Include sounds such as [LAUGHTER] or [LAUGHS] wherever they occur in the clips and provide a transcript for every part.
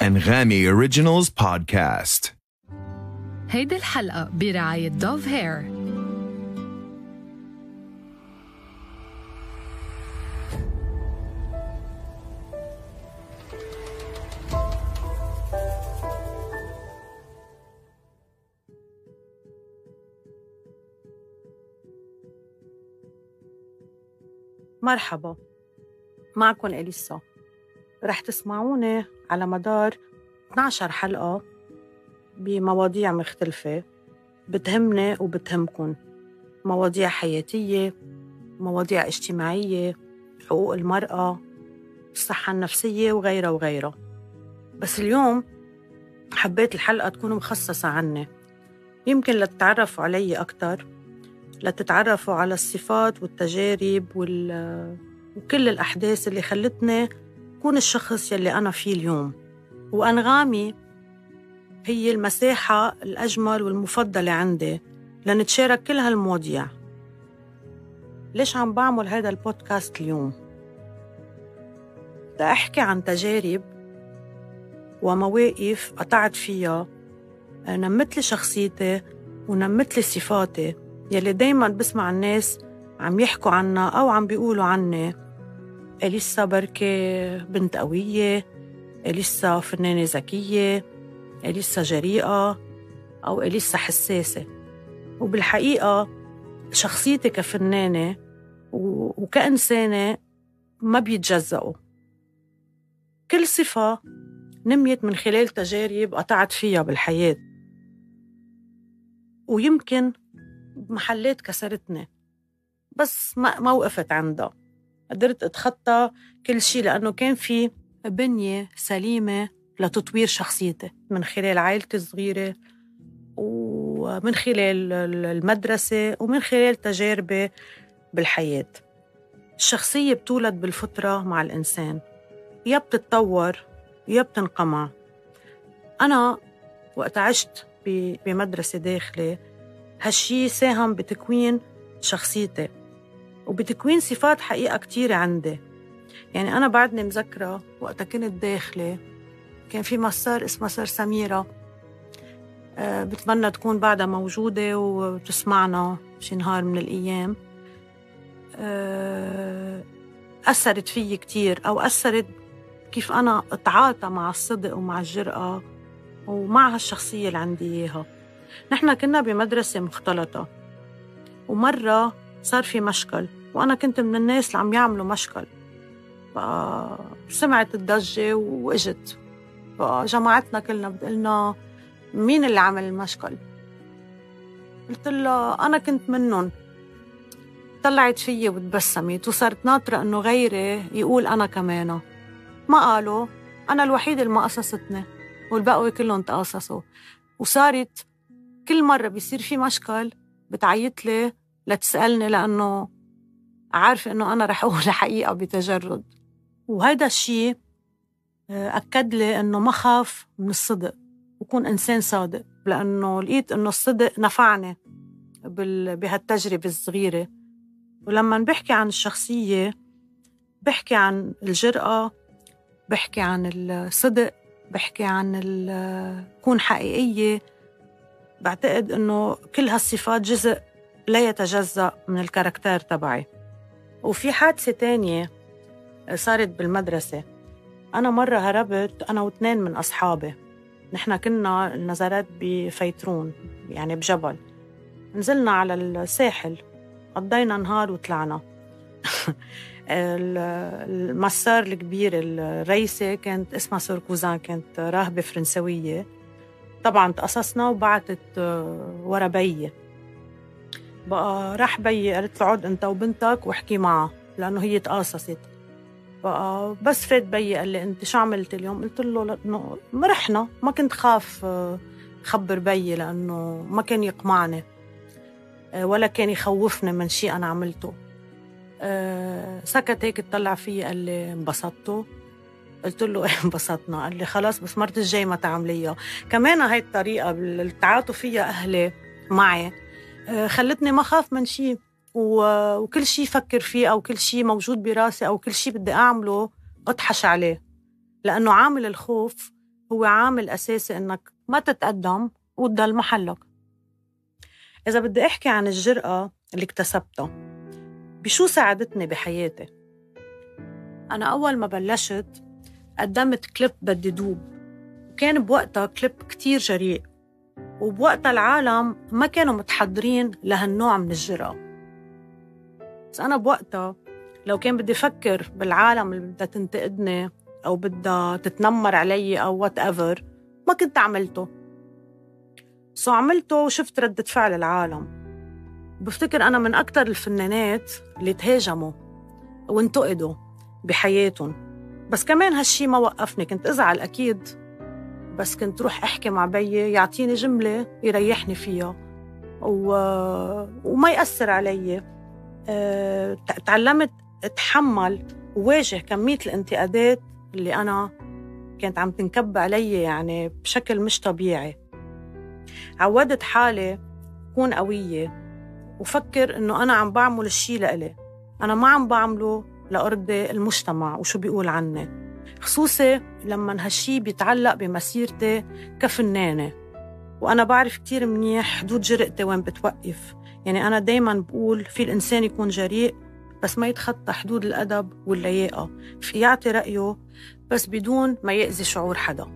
Anghami Originals Podcast. هيدي الحلقة برعاية دوف هير مرحبا معكم إليسا رح تسمعوني على مدار 12 حلقة بمواضيع مختلفة بتهمني وبتهمكن. مواضيع حياتية مواضيع اجتماعية حقوق المرأة الصحة النفسية وغيرها وغيرها. بس اليوم حبيت الحلقة تكون مخصصة عني. يمكن لتتعرفوا علي أكتر لتتعرفوا على الصفات والتجارب وال... وكل الأحداث اللي خلتني كون الشخص يلي أنا فيه اليوم. وأنغامي هي المساحة الأجمل والمفضلة عندي لنتشارك كل هالمواضيع. ليش عم بعمل هذا البودكاست اليوم؟ بدي أحكي عن تجارب ومواقف قطعت فيها نمت لي شخصيتي ونمت لي صفاتي يلي دايما بسمع الناس عم يحكوا عنها أو عم بيقولوا عني. إليسا بركة بنت قوية إليسا فنانة ذكية إليسا جريئة أو إليسا حساسة. وبالحقيقة شخصيتي كفنانة وكإنسانة ما بيتجزأوا. كل صفة نميت من خلال تجارب قطعت فيها بالحياة. ويمكن محلات كسرتني بس ما وقفت عندها. قدرت أتخطى كل شيء لأنه كان في بنية سليمة لتطوير شخصيتي من خلال عائلتي الصغيرة ومن خلال المدرسة ومن خلال تجاربي بالحياة. الشخصية بتولد بالفطرة مع الإنسان. يا بتتطور يا بتنقمع. أنا وقت عشت بمدرسة داخلي هالشي ساهم بتكوين شخصيتي. وبتكوين صفات حقيقة كتيرة عندي. يعني أنا بعدني مذكرة وقتها كنت داخلة كان في مسار اسمها سر سميرة. أه بتمنى تكون بعدها موجودة وتسمعنا شي نهار من الأيام. أه أثرت فيي كتير أو أثرت كيف أنا أتعاطى مع الصدق ومع الجرأة ومع هالشخصية اللي عندي إياها. نحن كنا بمدرسة مختلطة. ومرة صار في مشكل. وأنا كنت من الناس اللي عم يعملوا مشكل. فسمعت الضجة وإجت. فجمعتنا كلنا بتقلنا مين اللي عمل المشكل. قلت لها أنا كنت منهم. طلعت فيي وتبسمت وصارت ناطرة إنه غيري يقول أنا كمان ما قالوا. أنا الوحيدة اللي ما قصصتني والبقوة كلهم تقاصصوا وصارت كل مرة بيصير في مشكل بتعيط لي لتسألني لأنه عارفة إنه أنا رح أقول [LAUGHS] الحقيقة بتجرد. وهيدا الشيء آه، أكد لي إنه ما خاف من الصدق. وكون إنسان صادق. لأنه لقيت إنه الصدق نفعني بهالتجربة الصغيرة. ولما بحكي عن الشخصية بحكي عن الجرأة بحكي عن الصدق بحكي عن كون حقيقية. بعتقد إنه كل هالصفات جزء لا يتجزأ من الكاركتير تبعي. وفي حادثة تانية صارت بالمدرسة. أنا مرة هربت أنا واثنين من أصحابي. نحن كنا نزلت بفيترون يعني بجبل. نزلنا على الساحل قضينا نهار وطلعنا. [LAUGHS] المسار الكبير الرئيسة كانت اسمها سوركوزان كانت راهبة فرنسوية. طبعا تقصصنا وبعتت ورا بيي. بقى راح بيي قالت له عد انت وبنتك واحكي معها لأنه هي تقاصصت. بقى بس فات بيي قال لي انت شو عملت اليوم؟ قلت له انه رحنا ما كنت خاف آه، خبر بيي لأنه ما كان يقمعني آه، ولا كان يخوفني من شيء أنا عملته. سكت هيك اطلع فيي قال لي انبسطتوا؟ قلت له [LAUGHS] إيه انبسطنا؟ قال لي خلاص بس مرت الجاي ما تعمليها. كمان هاي الطريقة التعاطف فيها أهلي معي آه، خلتني ما خاف من شيء وكل شيء فكر فيه أو كل شيء موجود براسي أو كل شيء بدي أعمله اطحش عليه. لأنه عامل الخوف هو عامل أساسي إنك ما تتقدم وتضل محلك. إذا بدي أحكي عن الجرأة اللي اكتسبتها بشو ساعدتني بحياتي؟ أنا أول ما بلشت قدمت كليب بدي دوب. وكان بوقتها كليب كتير جريء. وبوقتها العالم ما كانوا متحضرين لهالنوع من الجرأة. بس أنا بوقتها لو كان بدي أفكر بالعالم اللي بدها تنتقدني أو بدها تتنمر علي أو whatever ما كنت عملته. so عملته وشفت ردة فعل العالم. بفتكر أنا من أكتر الفنانات اللي تهاجموا وانتقدوا بحياتهم. بس كمان هالشي ما وقفني كنت أزعل أكيد بس كنت روح أحكي مع بيي يعطيني جملة يريحني فيها. و... وما يأثر علي. أه... تعلمت أتحمل وواجه كمية الانتقادات اللي أنا كانت عم تنكب علي يعني بشكل مش طبيعي. عودت حالي كون قوية. وفكر إنه أنا عم بعمل الشي لإلي. أنا ما عم بعمله لأرضي المجتمع وشو بيقول عني. خصوصي لما هالشي بيتعلق بمسيرتي كفنانة. وأنا بعرف كتير منيح حدود جرأتي وين بتوقف. يعني أنا دايما بقول في الإنسان يكون جريء بس ما يتخطى حدود الأدب واللياقة. في يعطي رأيه بس بدون ما يأذي شعور حدا.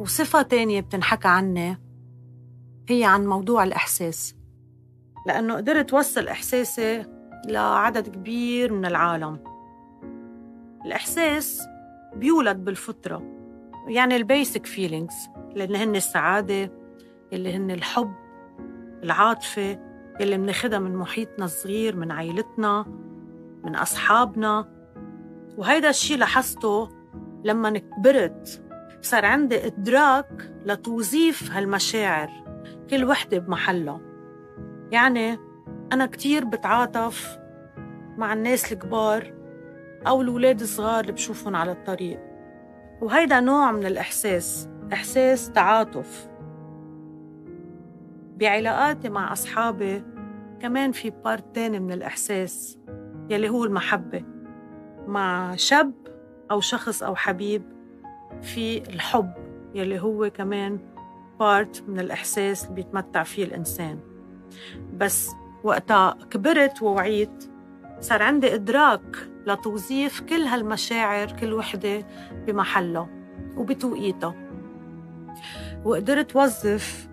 وصفة تانية بتنحكى عني هي عن موضوع الإحساس. لأنه قدرت وصل إحساسي لعدد كبير من العالم. الإحساس بيولد بالفطرة يعني ال basic feelings اللي هن السعادة اللي هن الحب العاطفة اللي بناخدها من محيطنا الصغير من عائلتنا من أصحابنا. وهيدا الشيء لاحظته لما كبرت صار عندي إدراك لتوظيف هالمشاعر كل وحدة بمحلها. يعني أنا كتير بتعاطف مع الناس الكبار أو الولاد الصغار اللي بشوفهم على الطريق. وهيدا نوع من الإحساس إحساس تعاطف. بعلاقاتي مع أصحابي كمان في بارت تاني من الإحساس يلي هو المحبة. مع شاب أو شخص أو حبيب في الحب يلي هو كمان بارت من الإحساس اللي بيتمتع فيه الإنسان. بس وقتها كبرت ووعيت صار عندي إدراك لتوظيف كل هالمشاعر كل وحدة بمحلها وبتوقيتها وقدرت وظف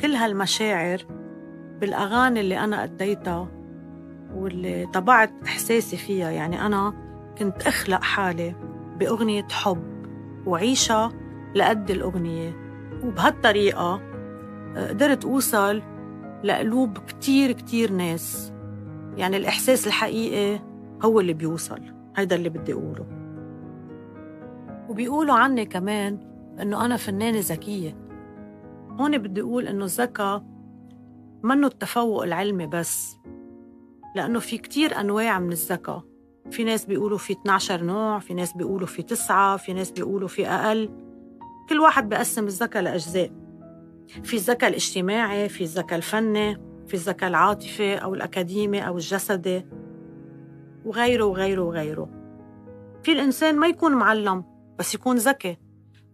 كل هالمشاعر بالأغاني اللي أنا أديتها واللي طبعت إحساسي فيها. يعني أنا كنت أخلق حالي بأغنية حب وعيشها لقد الأغنية. وبهالطريقة قدرت أوصل لقلوب كتير كتير ناس يعني الإحساس الحقيقي هو اللي بيوصل هيدا اللي بدي أقوله. وبيقولوا عني كمان إنه أنا فنانة ذكية. هون بدي أقول إنه الذكاء منه التفوق العلمي بس لأنه في كتير أنواع من الذكاء. في ناس بيقولوا في 12 نوع في ناس بيقولوا في تسعة في ناس بيقولوا في أقل. كل واحد بقسم الذكاء لأجزاء. في الذكاء الاجتماعي في الذكاء الفني. في الذكاء العاطفي أو الأكاديمي أو الجسدي وغيره وغيره وغيره. في الإنسان ما يكون معلم بس يكون ذكي.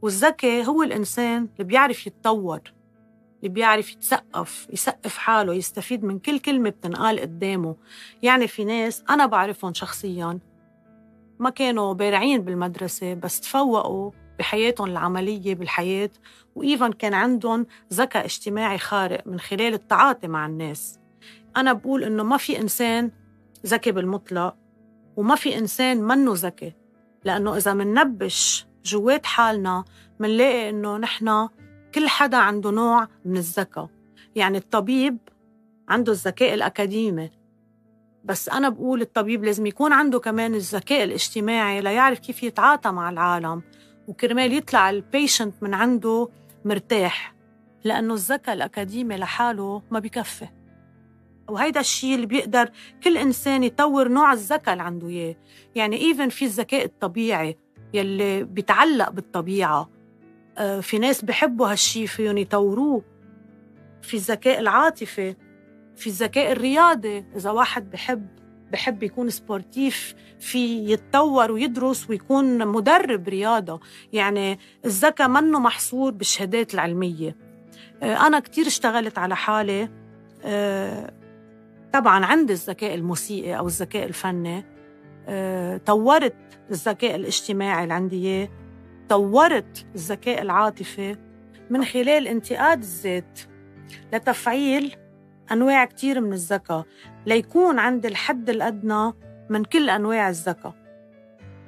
والذكي هو الإنسان اللي بيعرف يتطور اللي بيعرف يتسقف يسقف حاله يستفيد من كل كلمة بتنقال قدامه. يعني في ناس أنا بعرفهم شخصياً ما كانوا بارعين بالمدرسة بس تفوقوا بحياتهم العملية بالحياة وإيفن كان عندهم ذكاء اجتماعي خارق من خلال التعاطي مع الناس. أنا بقول إنه ما في إنسان ذكي بالمطلق وما في إنسان منه ذكي. لأنه إذا مننبش جوات حالنا منلاقي إنه نحن كل حدا عنده نوع من الذكاء. يعني الطبيب عنده الذكاء الأكاديمي. بس أنا بقول الطبيب لازم يكون عنده كمان الذكاء الاجتماعي ليعرف كيف يتعاطى مع العالم. وكرمال يطلع البيشنت من عنده مرتاح لأنه الذكاء الأكاديمي لحاله ما بكفي. وهيدا الشيء اللي بيقدر كل إنسان يطور نوع الذكاء اللي عنده إياه. يعني إيفن في الذكاء الطبيعي يلي بيتعلق بالطبيعة آه، في ناس بحبوا هالشي فيهم يطوروه. في الذكاء العاطفي في الذكاء الرياضي إذا واحد بحب بحب يكون سبورتيف في يتطور ويدرس ويكون مدرب رياضة. يعني الذكاء منه محصور بالشهادات العلمية. آه، أنا كتير اشتغلت على حالي. آه، طبعا عندي الذكاء الموسيقي أو الذكاء الفني. آه، طورت الذكاء الاجتماعي اللي عندي إياه. طورت الذكاء العاطفي. من خلال انتقاد الذات لتفعيل أنواع كتير من الذكاء ليكون عندي الحد الأدنى من كل أنواع الذكاء.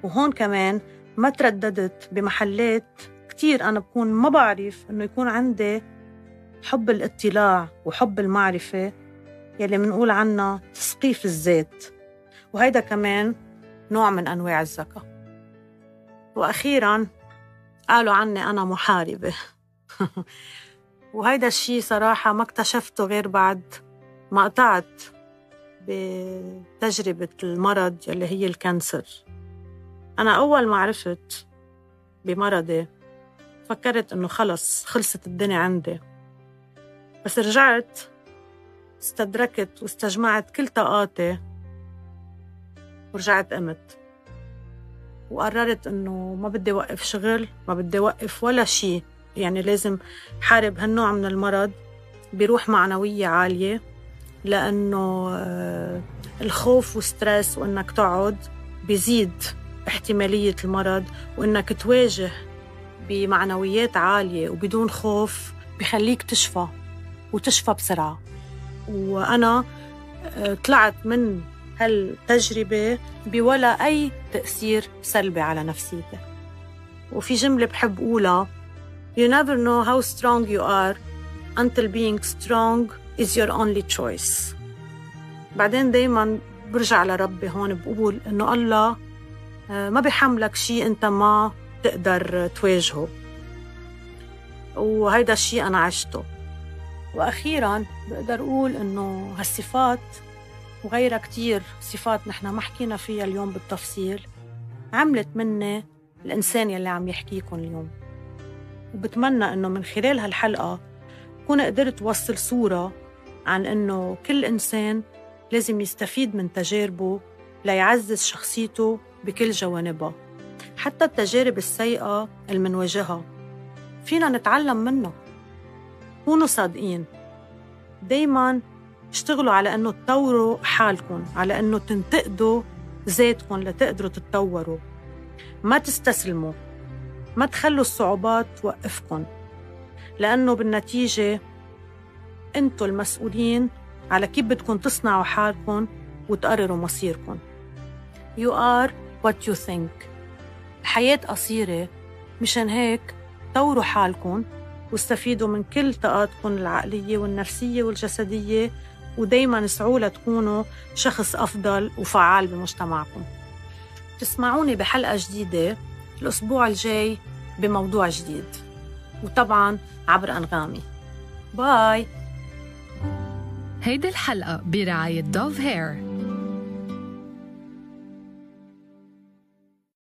وهون كمان ما ترددت بمحلات كتير أنا بكون ما بعرف إنه يكون عندي حب الاطلاع وحب المعرفة يلي منقول عنها تثقيف الذات. وهيدا كمان نوع من أنواع الذكاء. وأخيرا قالوا عني أنا محاربة. [LAUGHS] وهيدا الشيء صراحة ما اكتشفته غير بعد ما قطعت بتجربة المرض يلي هي الكانسر. أنا أول ما عرفت بمرضي فكرت إنه خلص خلصت الدنيا عندي. بس رجعت استدركت واستجمعت كل طاقاتي ورجعت قمت. وقررت إنه ما بدي اوقف شغل ما بدي اوقف ولا شيء يعني لازم حارب هالنوع من المرض بروح معنوية عالية لأنه آه، الخوف وستريس وإنك تقعد بيزيد احتمالية المرض وإنك تواجه بمعنويات عالية وبدون خوف بخليك تشفى وتشفى بسرعة. وأنا آه، طلعت من هالتجربة بولا أي تأثير سلبي على نفسيتي. وفي جملة بحب أقولها You never know how strong you are until being strong is your only choice. بعدين دايما برجع لربي هون بقول إنه الله آه، ما بحملك شيء أنت ما تقدر تواجهه. وهيدا الشيء أنا عشته. وأخيرا بقدر أقول إنه هالصفات وغيرها كتير صفات نحن ما حكينا فيها اليوم بالتفصيل عملت مني الإنسان يلي عم يحكيكم اليوم. وبتمنى إنه من خلال هالحلقة كون قدرت وصل صورة عن إنه كل إنسان لازم يستفيد من تجاربه ليعزز شخصيته بكل جوانبها حتى التجارب السيئة اللي منواجهها. فينا نتعلم منه. كونوا صادقين. دايما اشتغلوا على إنه تطوروا حالكم على إنه تنتقدوا ذاتكم لتقدروا تتطوروا. ما تستسلموا. ما تخلوا الصعوبات توقفكم لأنه بالنتيجة أنتوا المسؤولين على كيف بدكم تصنعوا حالكم وتقرروا مصيركم You are what you think. الحياة قصيرة مشان هيك طوروا حالكم واستفيدوا من كل طاقاتكم العقلية والنفسية والجسدية ودايما اسعوا لتكونوا شخص أفضل وفعال بمجتمعكم تسمعوني بحلقة جديدة الأسبوع الجاي بموضوع جديد. وطبعا عبر أنغامي. باي! هيدي الحلقة برعاية دوف هير